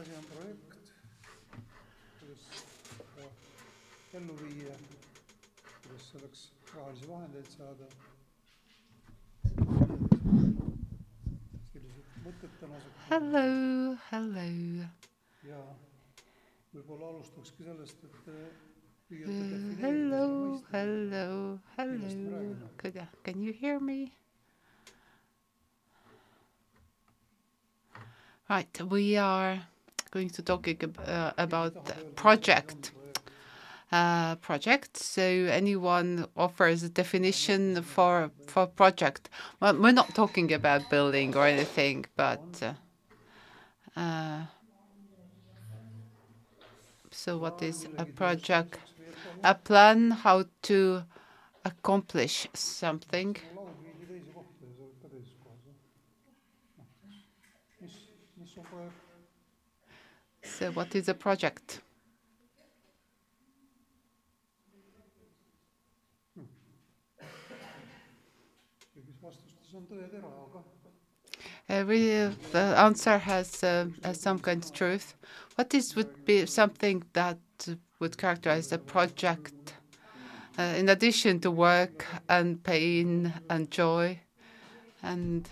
on projekt, ellu kuidas selleks rahalisi vahendeid saada. sellised mõtted tänaseks. Hello, hello. ja võib-olla alustakski sellest, et püüate Uh, defineerida hello, hello, hello. can you hear me? Right, we are going to ab- uh, about the project. Uh, project. So anyone offers a definition for for project. Well, we're not talking about building or anything, but uh, uh, so what is a project? A plan how to accomplish something. So what is a project? kõigis vastustes on tõetera, aga Every the answer has, uh, has some kind of truth. What is would be something that would characterize a project, uh, in addition to work and pain and joy, and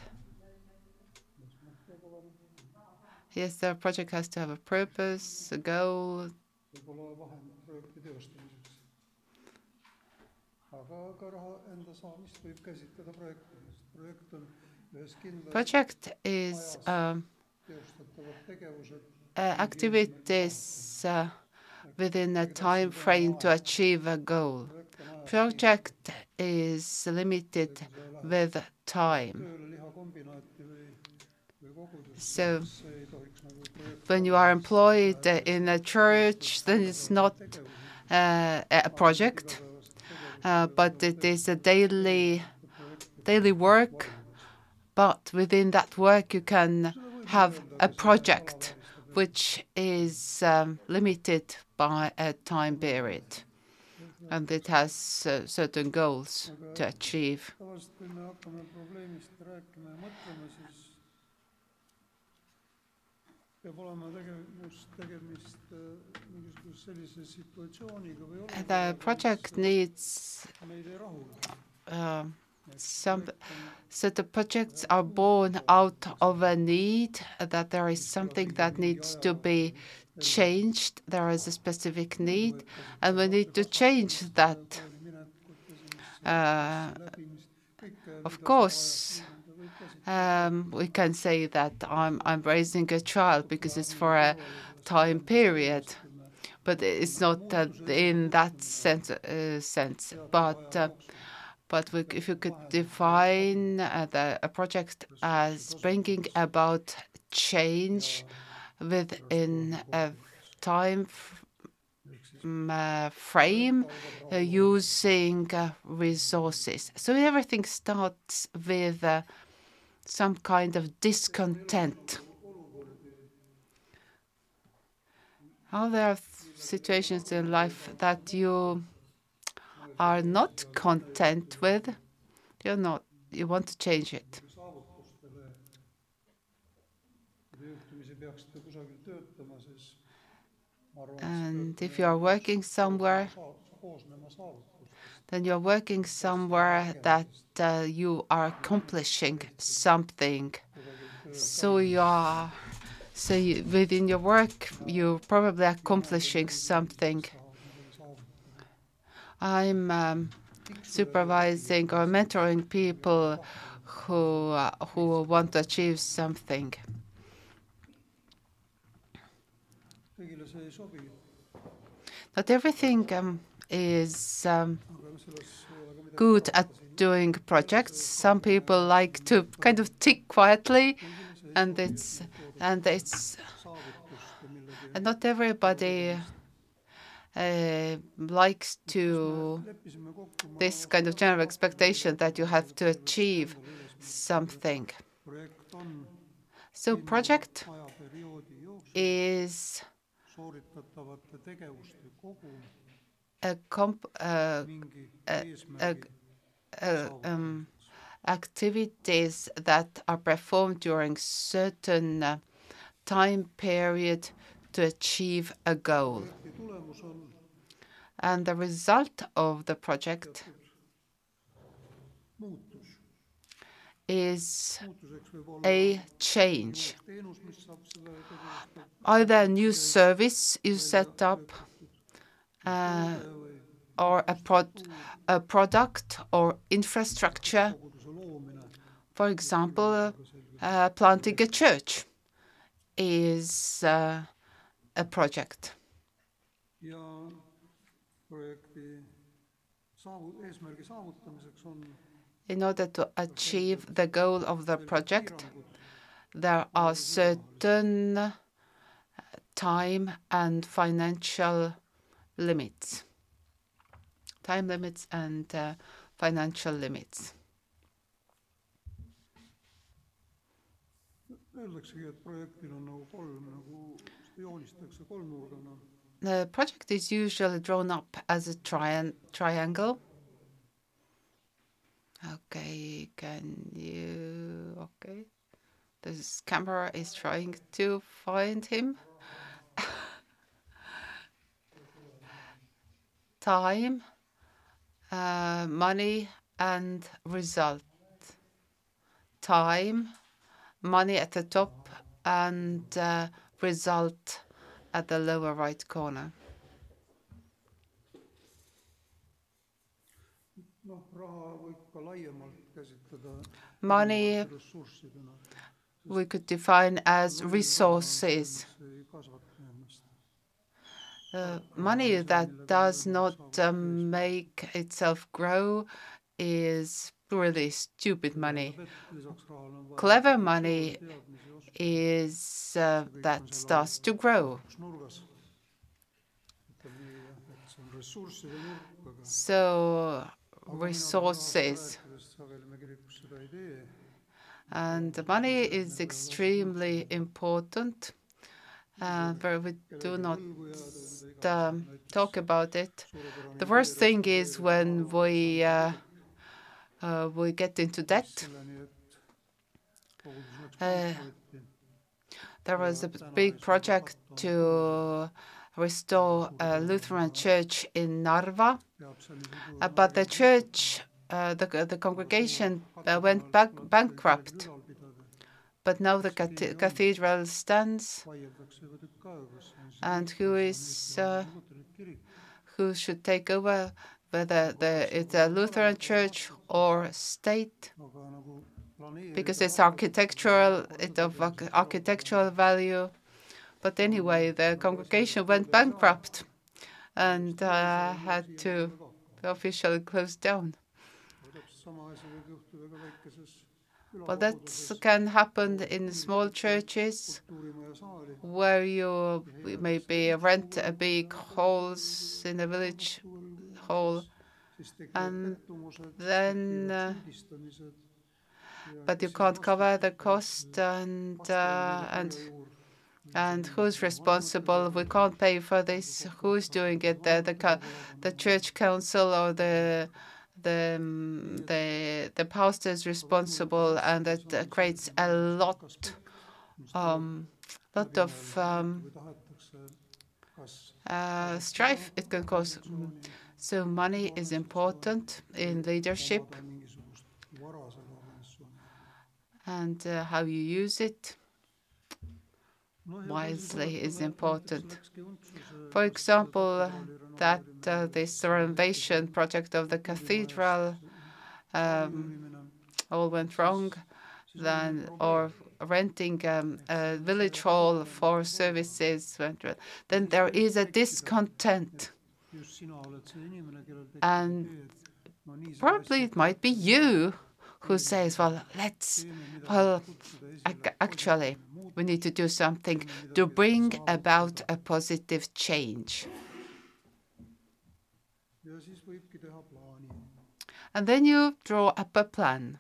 yes, the project has to have a purpose, a goal. Project is um, uh, activities uh, within a time frame to achieve a goal. Project is limited with time. So when you are employed in a church, then it's not uh, a project, uh, but it is a daily daily work. But within that work, you can have a project which is um, limited by a time period, and it has uh, certain goals to achieve. The olukorraga, project needs mis meid ei rahulda. uh, some so the projects are born out of a need that there is something that needs to be changed there is a specific need and we need to change that uh, of course um, we can say that I'm, I'm raising a child because it's for a time period but it's not uh, in that sense, uh, sense. but uh, but we, if you could define uh, the, a project as bringing about change within a time uh, frame uh, using uh, resources. So everything starts with uh, some kind of discontent. Are there situations in life that you are not content with? You're not. You want to change it. And if you are working somewhere, then you're working somewhere that uh, you are accomplishing something. So you are. So you, within your work, you're probably accomplishing something. I'm um, supervising or mentoring people who uh, who want to achieve something. Not everything um, is um, good at doing projects. Some people like to kind of tick quietly, and it's and it's and not everybody uh, likes to this kind of general expectation that you have to achieve something. So project is comp um, activities that are performed during certain uh, time period to achieve a goal. projekti tulemus on? And the result of the project is muutuseks võib olla a change. teenus, mis saab selle tegevust Either a new service you set up, or a, prod- a product or infrastructure, for example, uh, planting a church is uh, a project. In order to achieve the goal of the project, there are certain uh, time and financial limits. Time limits and uh, financial limits. Öeldaksegi, et projektil on nagu kolm nagu, seda joonistatakse kolmnurgana. The project is usually drawn up as a trian- triangle. Okay, can you? Okay, this camera is trying to find him. Time, uh, money, and result. Time, money at the top, and uh, result at the lower right corner. noh, raha võib ka laiemalt käsitleda Money we could define as resources. see ei kasvata ennast. Uh, money that does not um, make itself grow is really stupid money. Clever money is uh, that starts to grow. So, resources. And money is extremely important, uh, but we do not um, talk about it. The worst thing is when we uh, uh, we get into debt. pankrotti. There was a big project to restore a Lutheran church in Narva, uh, but the church, uh, the the congregation uh, went back bankrupt. But now the cath- cathedral stands, vaieldakse juba tükk aega, kas see on siis and who is uh, who should take over, whether the it's a Lutheran church or state. aga nagu planeerida because it's architectural, it's of architectural value. But anyway, the congregation went bankrupt and uh, had to officially close down. Well, that can happen in small churches where you maybe rent a big halls in a village hall, And then, uh, but you can't cover the cost and uh, and and who's responsible? We can't pay for this. Who's doing it? The the, the church council or the the um, the the pastor is responsible, and that creates a lot um lot of um, uh, strife. It can cause. So money is important in leadership, and uh, how you use it wisely is important. For example, that uh, this renovation project of the cathedral um, all went wrong, then or renting um, a village hall for services went wrong, then there is a discontent, and probably it might be you who says, "Well, let's well, ac- actually we need to do something to bring about a positive change." And then you draw up a plan.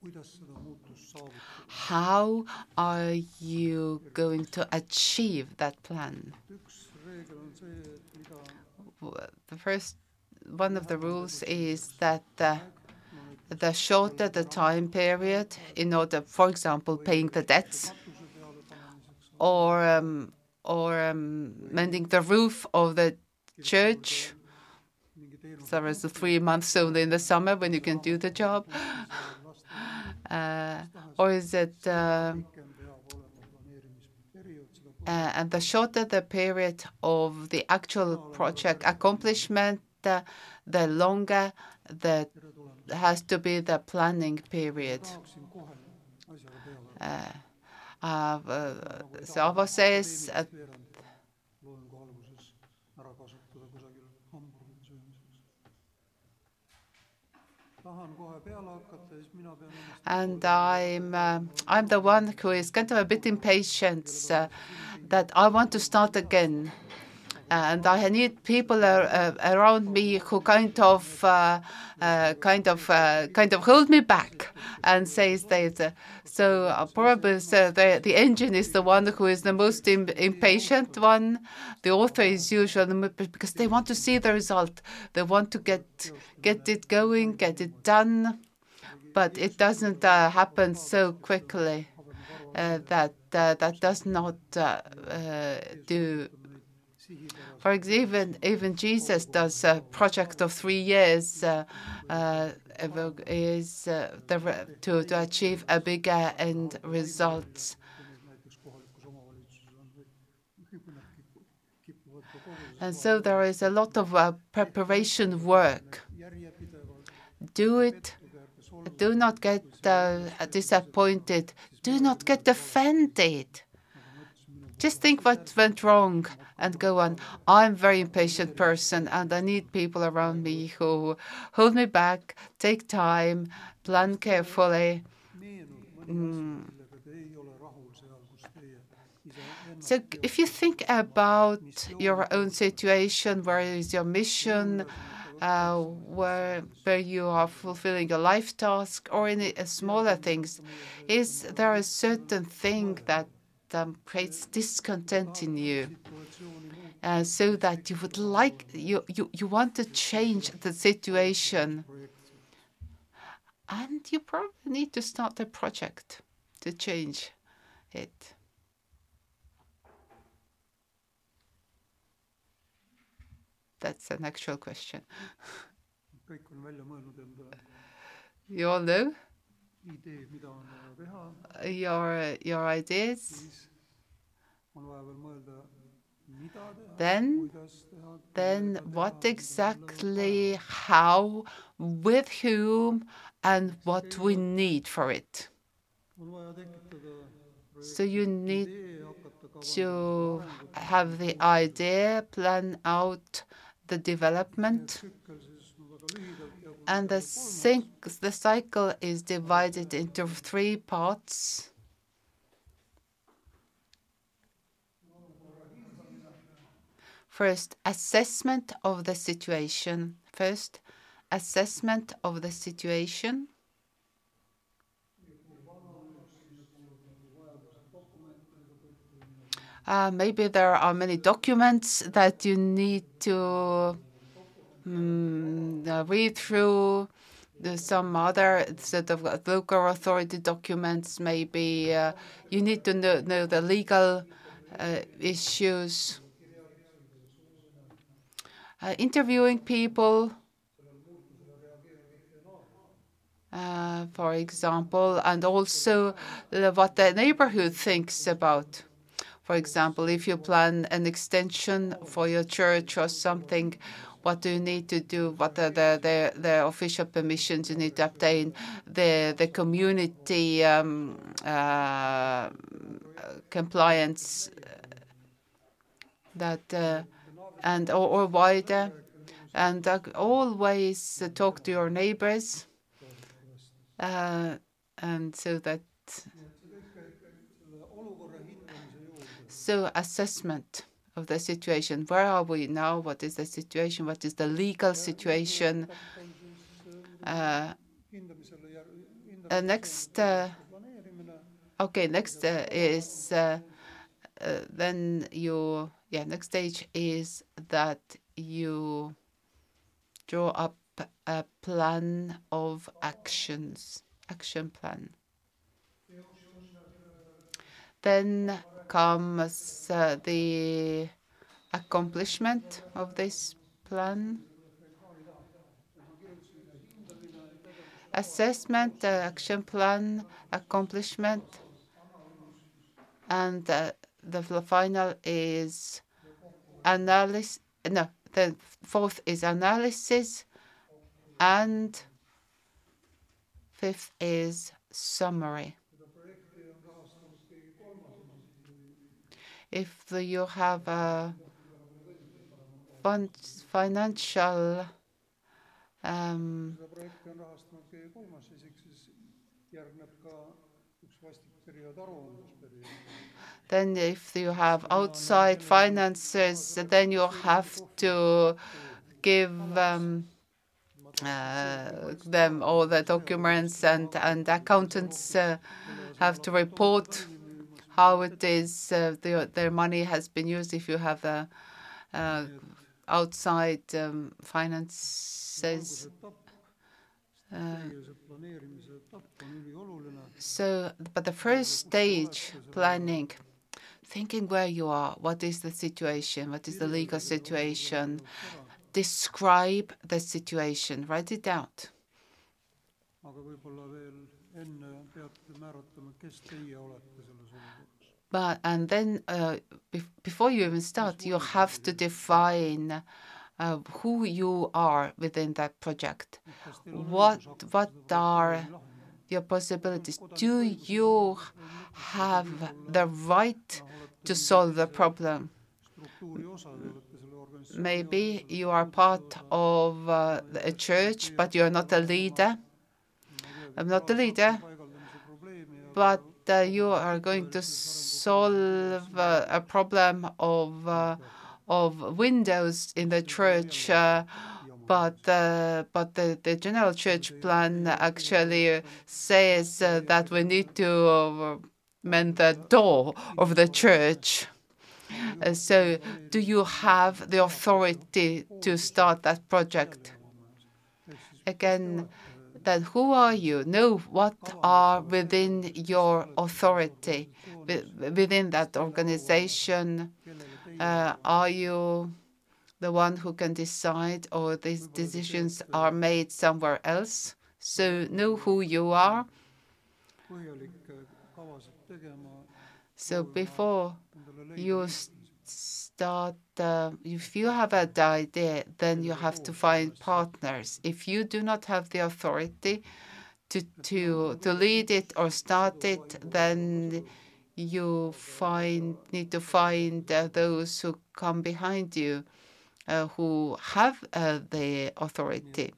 kuidas seda muutust saavutada. How are you going to achieve that plan? üks reegel on see, et mida W- The first one of the rules is that the, the shorter the time period, in order, for example, paying the debts, katuse peale panemist or um, or um, mending the roof of the church. So is three months only in the summer when you can do the job. Uh, or is it uh, uh, and the shorter the period of the actual project accomplishment, uh, the longer the has to be the planning period. Uh, uh, Avo says and I'm uh, I'm the one who is kind of a bit impatient uh, that I want to start again. And I need people uh, around me who kind of, uh, uh, kind of, uh, kind of hold me back and says that. so probably the the engine is the one who is the most Im impatient one. The author is usually because they want to see the result. They want to get get it going, get it done, but it doesn't happen so quickly. Uh, that uh, that does not uh, do. For example, even even Jesus does a project of three years is the, to to achieve a bigger end result. And so there is a lot of uh, preparation work. Do it. Do not get uh, disappointed do not get offended. Just think what went wrong and go on. I'm a very impatient person and I need people around me who hold me back, take time, plan carefully. Mm. So if you think about your own situation, where is your mission, uh, where where you are fulfilling a life task or in uh, smaller things, is there a certain thing that um, creates discontent in you? Uh, so that you would like you, you you want to change the situation and you probably need to start a project to change it That's an actual question. You all know your your ideas. Then, then what exactly, how, with whom, and what we need for it. So you need to have the idea, plan out the development. And the, the cycle is divided into three parts. First, assessment of the situation. First, assessment of the situation. Uh, maybe there are many documents that you need to um, read through. Some other sort of local authority documents. Maybe uh, you need to know, know the legal uh, issues. Uh, interviewing people, uh, for example, and also what the neighborhood thinks about. For example, if you plan an extension for your church or something, what do you need to do? What are the, the, the official permissions you need to obtain? The, the community um, uh, compliance that uh, and or, or, wider, and uh, always talk to your neighbors, uh, and so that So assessment of the situation. Where are we now? What is the situation? What is the legal situation? Uh, uh, next, uh, okay, next uh, is uh, uh, then you, yeah, next stage is that you draw up a plan of actions, action plan. Then comes uh, the accomplishment of this plan. Assessment, uh, action plan, accomplishment, and uh, the final is analysis. No, the fourth is analysis, and fifth is summary. If you have a financial um, then if you have outside finances, then you have to give um, uh, them all the documents and, and accountants uh, have to report how it is uh, the, their money has been used if you have a, outside um, finances. Uh. So, but the first stage, planning, thinking where you are, what is the situation, what is the legal situation, describe the situation, write it out. But and then uh, bef- before you even start, you have to define uh, who you are within that project. What what are your possibilities? Do you have the right to solve the problem? Maybe you are part of uh, a church, but you're not a leader. I'm not the leader, but you are going to solve uh, a problem of uh, of windows in the church. Uh, but uh, but the, the general church plan actually says uh, that we need to uh, mend the door of the church. So, do you have the authority to start that project? Again, then who are you? Know what are within your authority, within that organization. Uh, are you the one who can decide, or these decisions are made somewhere else? So, know who you are. So, before you start, uh, if you have an idea, then you have to find partners. If you do not have the authority to to to lead it or start it, then you find need to find uh, those who come behind you, uh, who have uh, the authority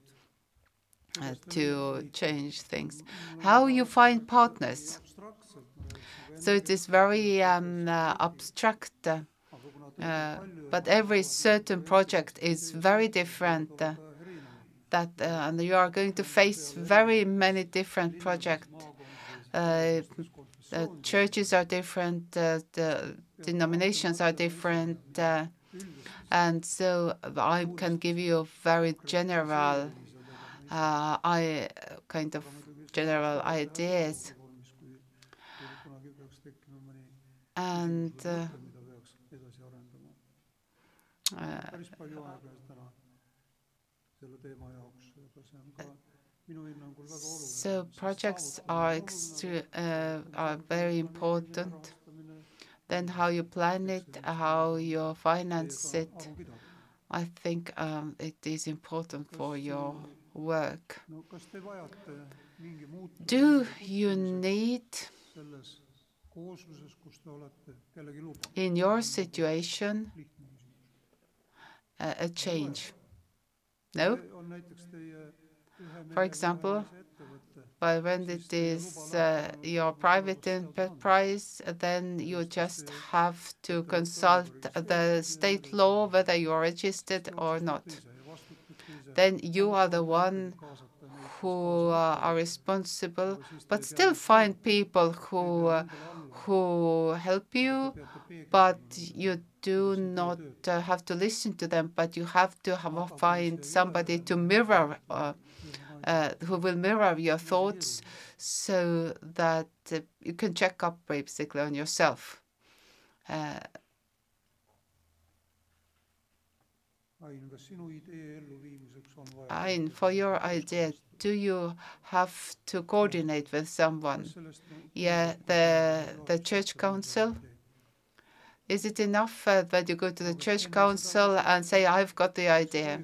uh, to change things. How you find partners? abstraktselt ma rääkisin, So it is very um, uh, abstract, uh, aga kuna uh, but every certain project is very different. Uh, that uh, and you are going to face very many different projects. Uh, the churches are different, uh, the denominations are different, uh, and so I can give you a very general, uh, I kind of general ideas. And päris palju aega täna selle teema jaoks, aga see on ka minu hinnangul väga oluline. so projects are uh, are very important. Then how you plan it, how you finance it. I think um, it is important for your work. no kas te vajate mingi muutuse Do you need selles koosluses, kus te olete kellegi luba? in your situation. A, change? No? For example, But when it is uh, your private enterprise, then you just have to consult the state law whether you are registered or not. Then you are the one who uh, are responsible, but still find people who uh, who help you, but you do not uh, have to listen to them, but you have to have, find somebody to mirror, uh, who will mirror your thoughts, so that uh, you can check up basically on yourself. uh, Ain, kas sinu idee elluviimiseks on vaja? Ain, for your idea, do you have to coordinate with someone? Kas sellest me- Yeah, the the church council. Is it enough uh, that you go to the church council and say, "I've got the idea"?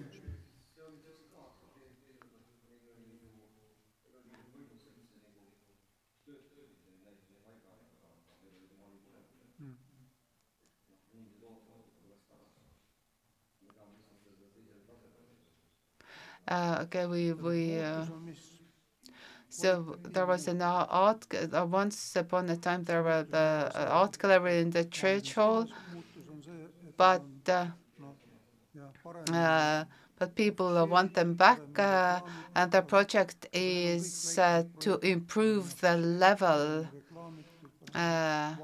Okay, we we. Uh, Muutus on, mis So there was an ar- art. Uh, once upon a time, there was the uh, art gallery in the church hall, muutus on see, et but uh, parem uh, but people uh, want them back, uh, and the project is uh, to improve the level uh,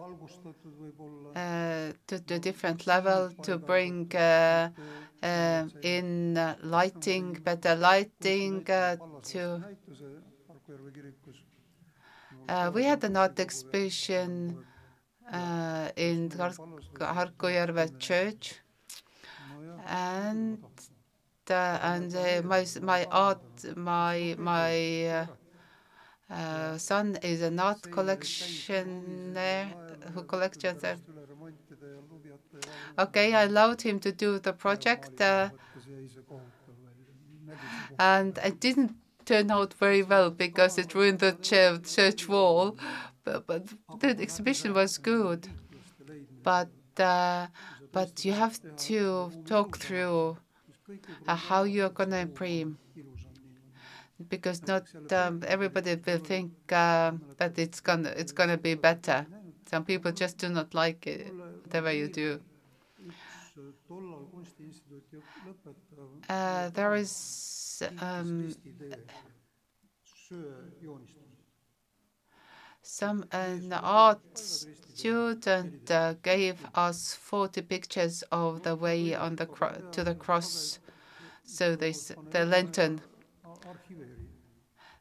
uh, to the different level to bring uh, uh, in lighting, better lighting to. we had an art exhibition in Hark- Harkujärve Church, and and my my art my my uh, uh, son is an art collectioner who ja valgustada, Okay, I allowed him to do the project, uh, and it didn't turn out very well because it ruined the ch- church wall. But, but the exhibition was good. but uh, but you have to talk through uh, how you are improve ilus on niimoodi. Because not um, everybody will think uh, that it's gonna it's gonna be better. Some people just do not like it, whatever you do. üks tollal kunstiinstituuti õp- lõpetav Uh, there is um, some an art student uh, gave us 40 pictures of the way on the to the cross. So they the lantern.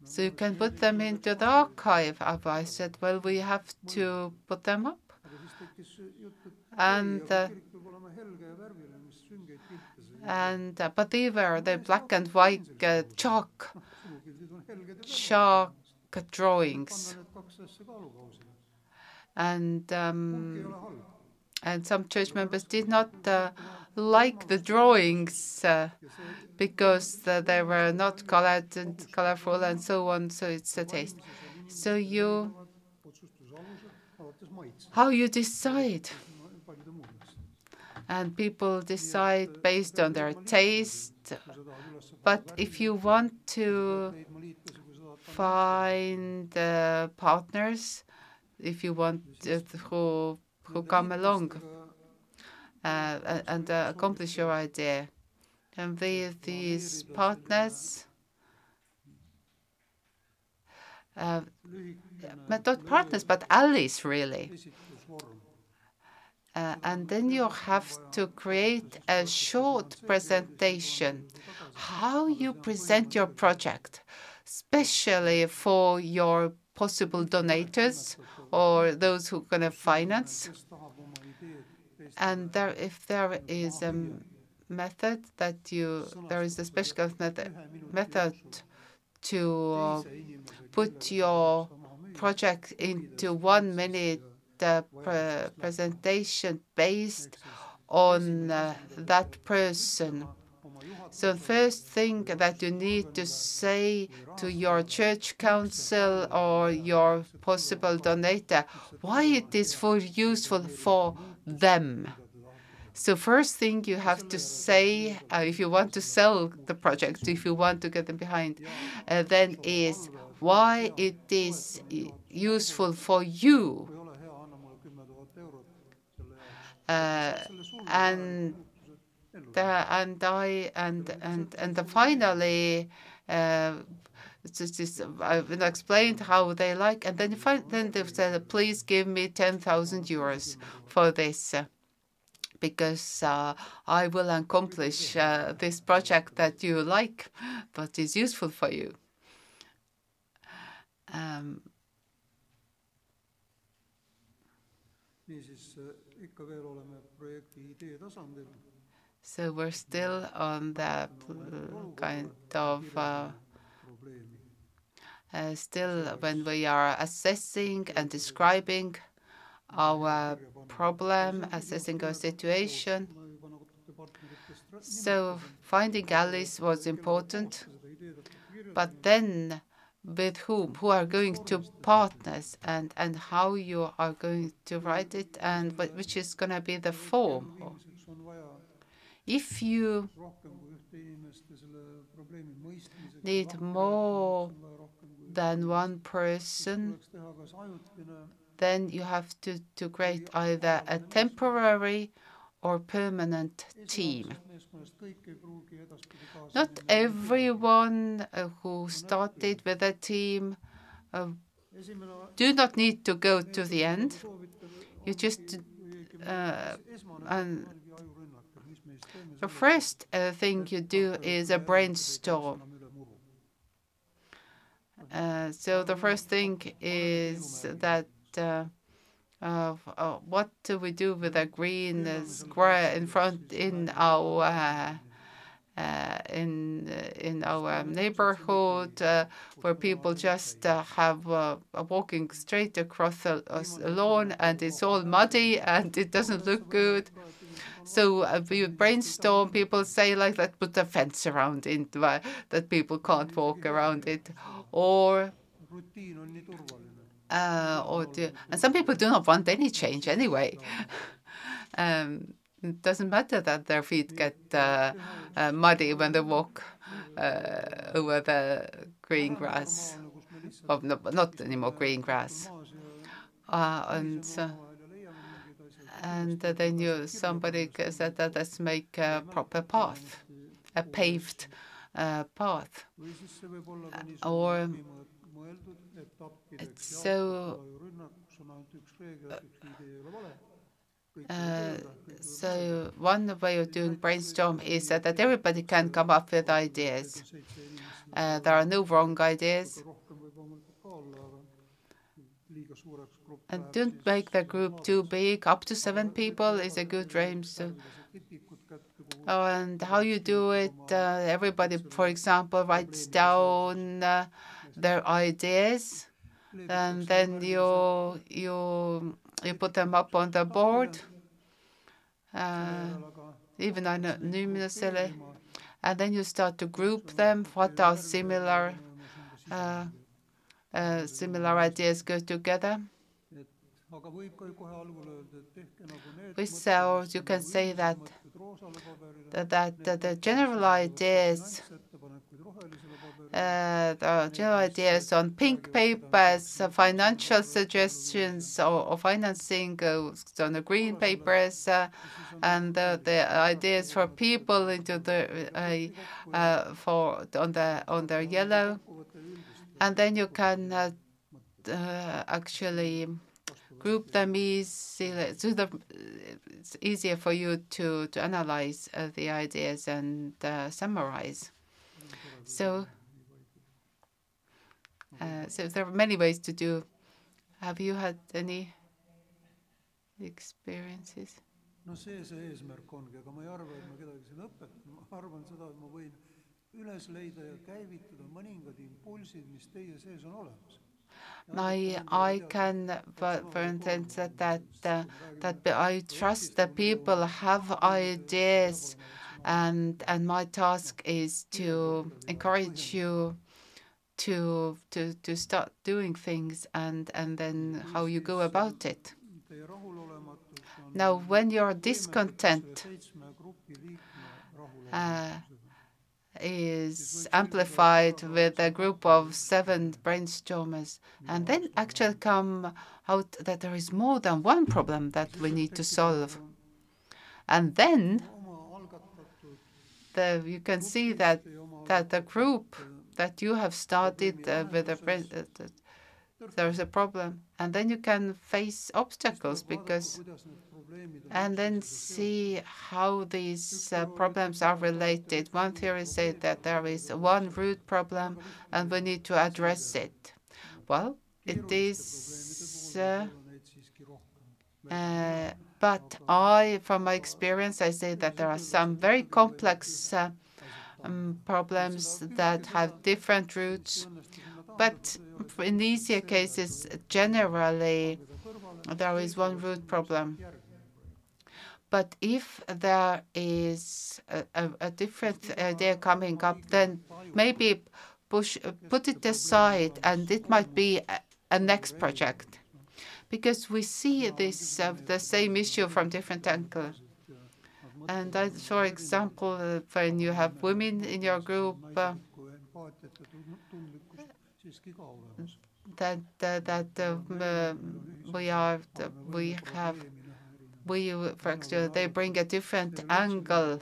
So you can put them into the archive. I said, well, we have to put them up. And, uh, And uh, but they were the black and white uh, chalk chalk drawings, and um, and some church members did not uh, like the drawings uh, because uh, they were not colored and colorful and so on. So it's a taste. So you how you decide. and people decide based on their taste. But if you want to find uh, partners, if you want uh, who who come along uh, and uh, accomplish your idea, and with these partners, uh, but not partners, but allies really. Uh, and then you have to create a short presentation how you present your project, especially for your possible donators or those who are going to finance. And there, if there is a method that you, there is a special method, method to put your project into one minute uh, pre- presentation based on uh, that person. So first thing that you need to say to your church council or your possible donator, why it is for useful for them. So first thing you have to say, uh, if you want to sell the project, if you want to get them behind, uh, then is why it is useful for you. Uh, and and I and and and finally it's just this, I've explained how they like, and then you find then they said, please give me ten thousand euros for this. uh, because uh, I will accomplish uh, this project that you like, but is useful for you. Um, äh, ikka veel oleme projekti idee tasandil. So we're still on the kind of uh, uh, still when we are assessing and describing our problem, assessing our situation. So finding allies was important, but then with whom, who are going to partners, and and how you are going to write it, and which is going to be the form. If you need more than one person, then you have to, to create either a temporary or permanent team. Not everyone uh, who started with a team uh, do not need to go to the end. You just uh, and the first uh, thing you do is a brainstorm. Uh, so the first thing is that uh, uh, what do we do with a green square in front in our uh, uh, in in our neighborhood uh, where people just uh, have uh, walking straight across a, lawn and it's all muddy and it doesn't look good. So uh, we brainstorm. People say like let's put a fence around it that people can't walk around it, or uh, or do, and some people do not want any change anyway. um, it doesn't matter that their feet get uh, uh, muddy when they walk uh, over the green grass, or no, not anymore green grass. Uh, and and then you somebody said that let's make a proper path, a paved uh, path, or so, uh, so one way of doing brainstorm is that, that everybody can come up with ideas. Uh, there are no wrong ideas. And don't make the group too big. Up to seven people is a good range. So. Oh, and how you do it, uh, everybody, for example, writes down uh, their ideas and then you you you put them up on the board, uh, even anonymously, and then you start to group them. What are similar uh, similar ideas go together? So you can say that that, the general ideas uh, the general ideas on pink papers, uh, financial suggestions or, or financing uh, on the green papers, uh, and the ideas for people into the uh, for on the on the yellow, and then you can uh, uh, actually group them easily. So the, it's easier for you to to analyze uh, the ideas and summarize. So. Uh, so there are many ways to do. Have you had any experiences? No see see eesmärk ongi, aga ma ei arva, et ma kedagi siin õpetan, ma arvan seda, et ma võin üles leida ja käivitada mõningad impulsid, mis teie sees on olemas. I, I can, for, instance, that that, uh, that I trust that people have ideas, and and my task is to encourage you to to to start doing things and and then how you go about it. Now, when you're discontent, uh, is amplified with a group of seven brainstormers, and then actually come out that there is more than one problem that we need to solve. And then the, you can see that that the group that you have started uh, with a uh, there's a problem. And then you can face obstacles because and then see how these uh, problems are related one theory says that there is one root problem and we need to address it well it is uh, uh, But I, from my experience, I say that there are some very complex uh, um, problems that have different roots. But in easier cases, generally, there is one root problem. But if there is a, a, a different idea coming up, then maybe push, put it aside and it might be a, a next project. Because we see this, uh, the same issue from different angles. And I, for example, uh, when you have women in your group, uh, that uh, that uh, we are we have we for example they bring a different angle.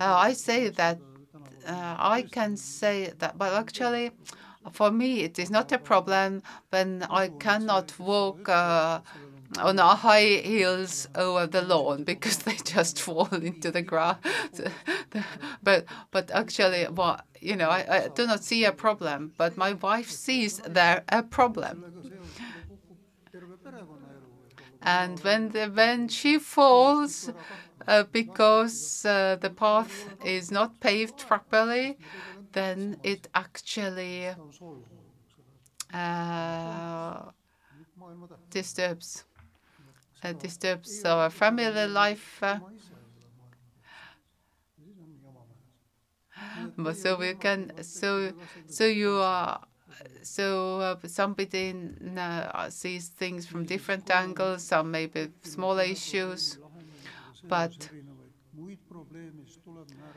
Uh, I say that uh, I can say that, but actually, for me, it is not a problem when I cannot walk uh, on high heels over the lawn because they just fall into the grass. but but actually, well, you know, I, I do not see a problem, but my wife sees there a problem. And when the, when she falls uh, because uh, the path is not paved properly, then it actually uh, disturbs uh, disturbs our family life. So we can so so you are so uh, somebody uh, sees things from different angles, some maybe smaller issues, but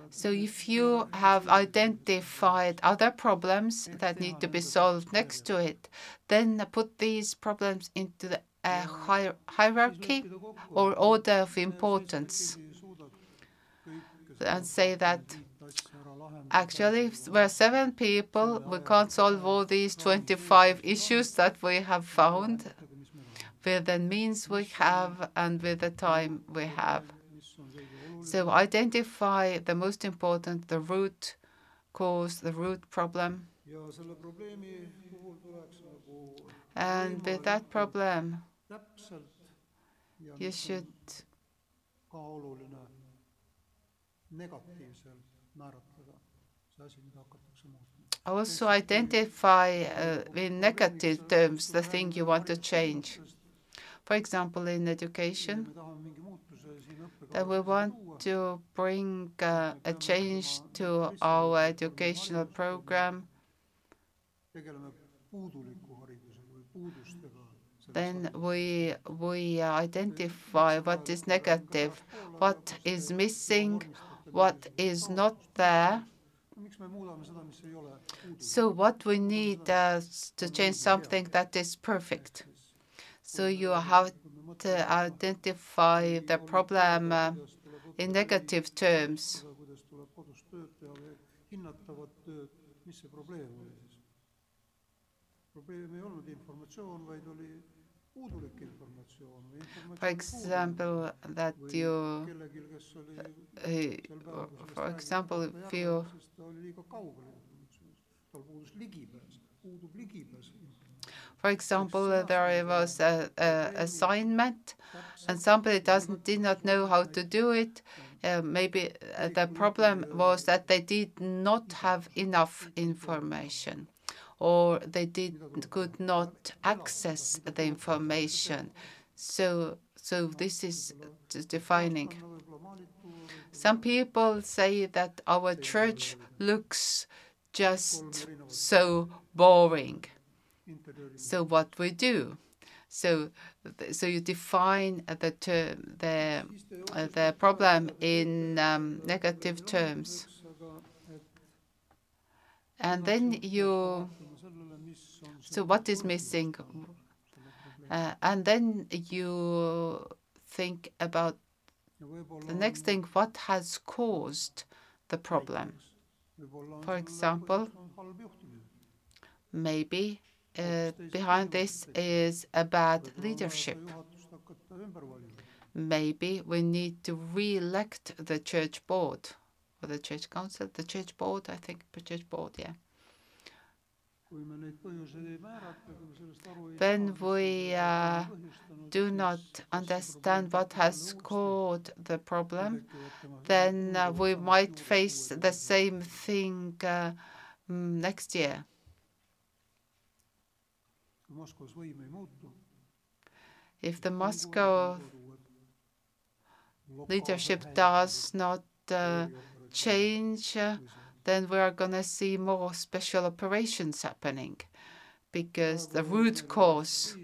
so if you have identified other problems that need to be solved next to it, then put these problems into the uh, hier hierarchy or order of importance and say that actually we're seven people, we can't solve all these 25 issues that we have found with the means we have and with the time we have. So identify the most important, the root cause, the root problem. And with that problem, you should also identify uh, in negative terms the thing you want to change. For example, in education, that we want to bring uh, a change to our educational program, then we we identify what is negative, what is missing, what is not there. So what we need uh, to change something that is perfect. So you have to identify the problem uh, in negative terms. For example, that you, uh, for example, if you for example, there was a, a assignment. and somebody doesn't did not know how to do it. Uh, maybe uh, the problem was that they did not have enough information or they did could not access the information. So so this is defining. Some people say that our church looks just so boring. So what we do? So, so you define the term, the the problem in um, negative terms, and then you. So what is missing? Uh, and then you think about the next thing: what has caused the problem? For example, maybe uh, behind this is a bad leadership. Maybe we need to re-elect the church board or the church council, the church board, I think, the church board, yeah. When we uh, do not understand what has caused the problem, then uh, we might face the same thing uh, mm, next year. If the Moscow leadership does not uh, change, uh, then we are going to see more special operations happening because the root cause.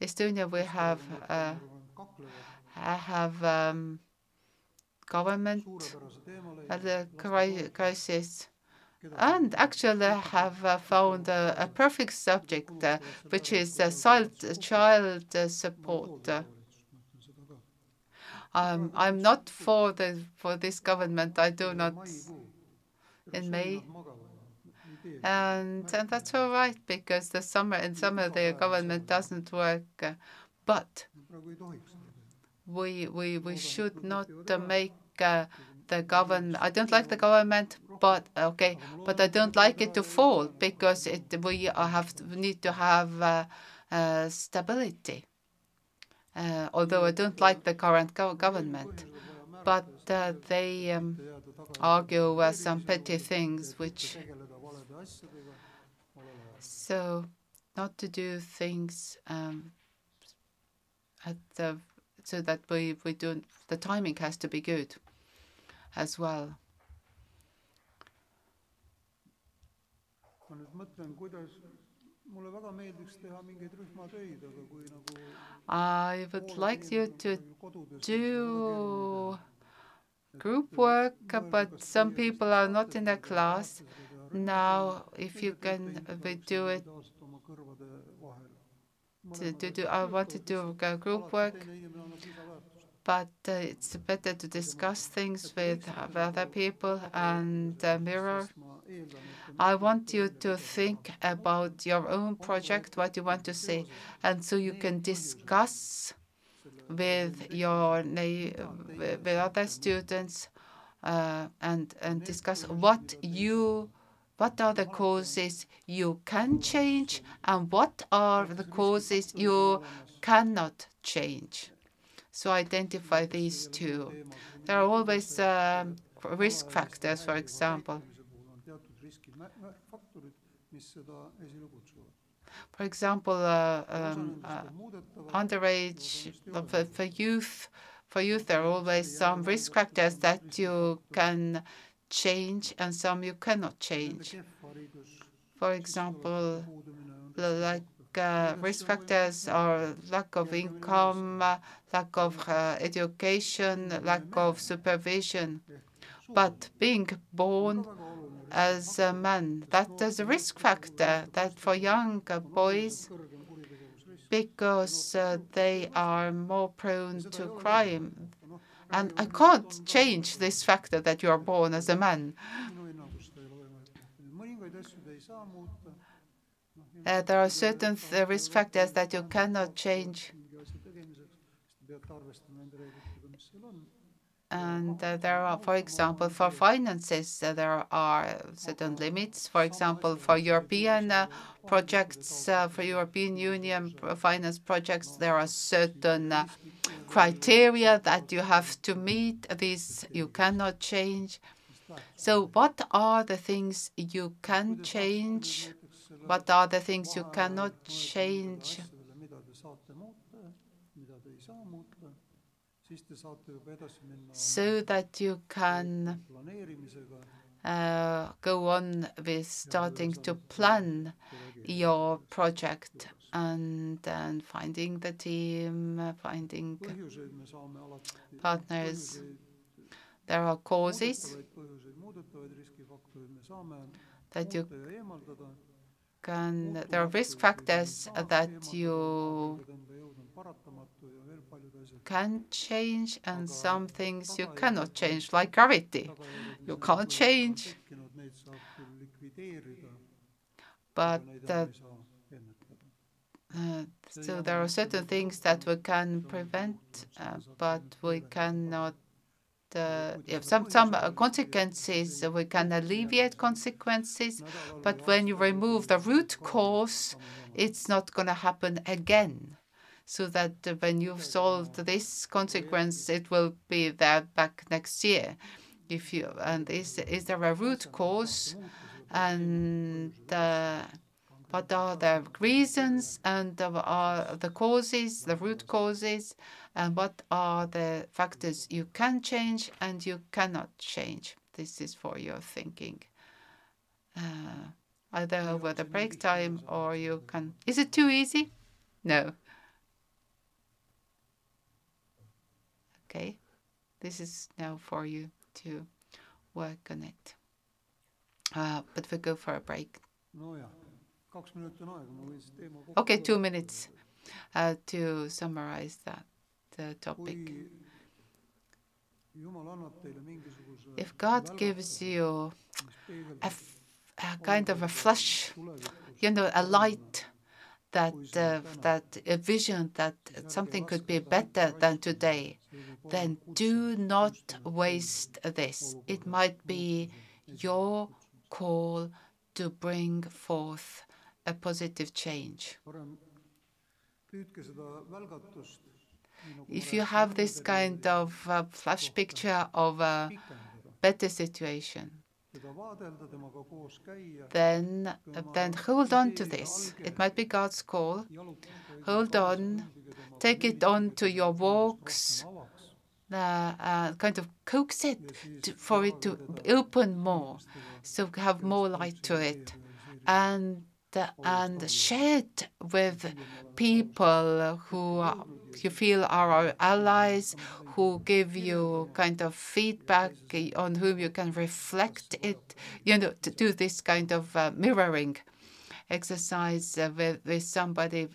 Estonia, we have uh, have um, government at the cri- toetus, crisis and actually have uh, found a, perfect subject, uh, which is uh, child, child uh, support. Um, I'm not for the for this government. I do not, in May. and and that's all right because the summer in summer the government doesn't work. But we we we should not uh, make uh, the government. I don't like the government, but okay, but I don't like it to fall because it we have need to have uh, uh, stability. Uh, although I don't like the current go- government, but uh, they um, argue uh, some petty things which so not to do things um, at the so that we we do the timing has to be good as well. I would like you to on kuskil kodudes, siis on väga do group work, but some people are not in the class. tahate seda teha Now, if you can, we do it solidaarselt oma kõrvade vahel. to, to do. I want to do group work, teine inimene annab lisaväärtust. but uh, it's better to discuss things with other people and uh, mirror. I want you to think about your own project, what you want to say, and so you can discuss with your with other students uh, and and discuss what you what are the causes you can change and what are the causes you cannot change. So identify these two. There are always um, risk factors, for example. on teatud riskifaktorid, mis seda esile kutsuvad. For example, uh, um, uh, underage for, for youth for youth there are always some risk factors that you can change and some you cannot change. for example puudumine on l- like uh, risk factors are lack of income lack of uh, education lack of supervision but being born as a man that is a risk factor that for young uh, boys because uh, they are more prone to crime. And I can't change this factor that you are born as a man. Uh, there are certain risk factors that you cannot change, and uh, there are, for example, for finances, uh, there are certain limits. For example, for European uh, projects, uh, for European Union finance projects, there are certain uh, criteria that you have to meet. These you cannot change. So, what are the things you can change? What are the things you cannot change? So that you can uh, go on with starting to plan your project and and finding the team, finding põhjuseid me saame alati, partners. There are causes muudetavaid põhjuseid, muudetavaid riskifaktoreid me saame that you can. There are risk factors that you can change, and some things you cannot change, like gravity. You can't change, but uh. Uh, so there are certain things that we can prevent, uh, but we cannot uh, yeah, some some uh, consequences uh, we can alleviate consequences, but when you remove the root cause, it's not going to happen again. So that uh, when you've solved this consequence, it will be there back next year. If you and is is there a root cause, and uh, what are the reasons and the, causes, the root causes, and what are the factors you can change and you cannot change. This is for your thinking. Uh, either over the break time or you can. Is it too easy? No. Okay. This is now for you to work on it. Uh, but we go for a break. nojah, kaks Okay, two minutes uh, to summarize that uh, topic. kui Jumal annab teile mingisuguse If God gives you mis peegeldab a, f- a kind of a flash, you know, a light that uh, that a vision that something could be better than today, then do not waste this. It might be your call to bring forth a positive change. If you have this kind of uh, flash picture of a better situation, koos käia, then then hold on to this. It might be God's call. Hold on, take it on to your walks, uh, uh, kind of coax it to, for it to open more, so have more light to it, and uh, and share it with people who you feel are our allies, who give you kind of feedback on whom you can reflect it. You know, to do this kind of uh, mirroring exercise uh, with, with somebody